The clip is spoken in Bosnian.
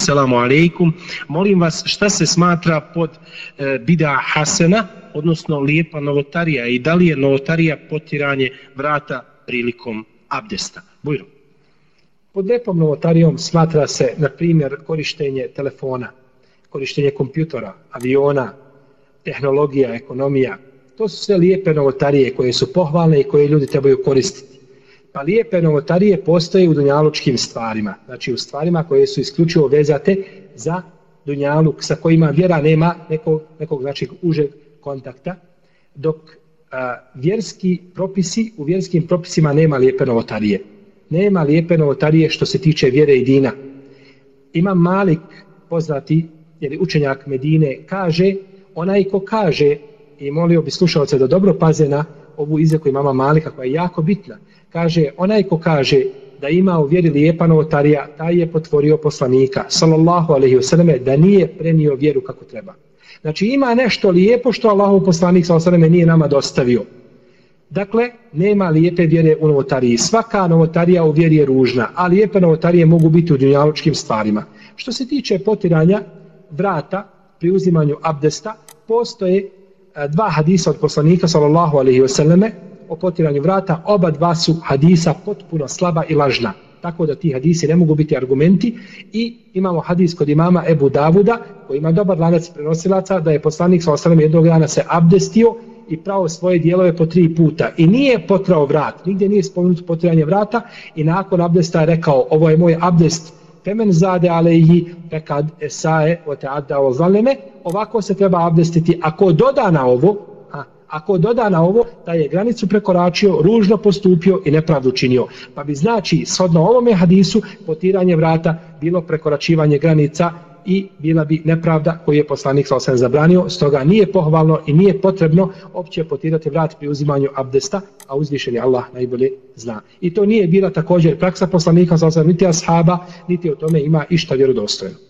Assalamu alaikum. Molim vas šta se smatra pod e, bida hasena, odnosno lijepa novotarija i da li je novotarija potiranje vrata prilikom abdesta? Bujro. Pod lijepom novotarijom smatra se, na primjer, korištenje telefona, korištenje kompjutora, aviona, tehnologija, ekonomija. To su sve lijepe novotarije koje su pohvalne i koje ljudi trebaju koristiti. Pa lijepe novotarije postoje u dunjalučkim stvarima, znači u stvarima koje su isključivo vezate za dunjaluk sa kojima vjera nema nekog, nekog znači, užeg kontakta, dok a, vjerski propisi, u vjerskim propisima nema lijepe novotarije. Nema lijepe novotarije što se tiče vjere i dina. Ima Malik, poznati, jer učenjak Medine, kaže, onaj ko kaže, i molio bi slušalce da dobro paze na ovu izreku imama Malika koja je jako bitna, kaže, onaj ko kaže da ima u vjeri lijepa novotarija, taj je potvorio poslanika, sallallahu alaihi wasallam, da nije prenio vjeru kako treba. Znači ima nešto lijepo što Allahu poslanik sallallahu alaihi wasallam nije nama dostavio. Dakle, nema lijepe vjere u novotariji. Svaka novotarija u vjeri je ružna, a lijepe novotarije mogu biti u dunjaločkim stvarima. Što se tiče potiranja vrata pri uzimanju abdesta, postoje E, dva hadisa od poslanika sallallahu alaihi wasallame o potiranju vrata, oba dva su hadisa potpuno slaba i lažna. Tako da ti hadisi ne mogu biti argumenti. I imamo hadis kod imama Ebu Davuda, koji ima dobar lanac prenosilaca, da je poslanik sa osanem jednog dana se abdestio i pravo svoje dijelove po tri puta. I nije potrao vrat, nigdje nije spomenuto potiranje vrata i nakon abdesta je rekao, ovo je moj abdest, Femen zade alejhi pekad esae o te adda o zaleme, ovako se treba abdestiti. Ako doda na ovo, ako doda na ovo da je granicu prekoračio, ružno postupio i nepravdu činio. Pa bi znači, shodno ovome hadisu, potiranje vrata bilo prekoračivanje granica i bila bi nepravda koju je poslanik sa osam zabranio, stoga nije pohvalno i nije potrebno opće potirati vrat pri uzimanju abdesta, a uzvišeni Allah najbolje zna. I to nije bila također praksa poslanika sa osam, niti ashaba, niti o tome ima išta vjerodostojno.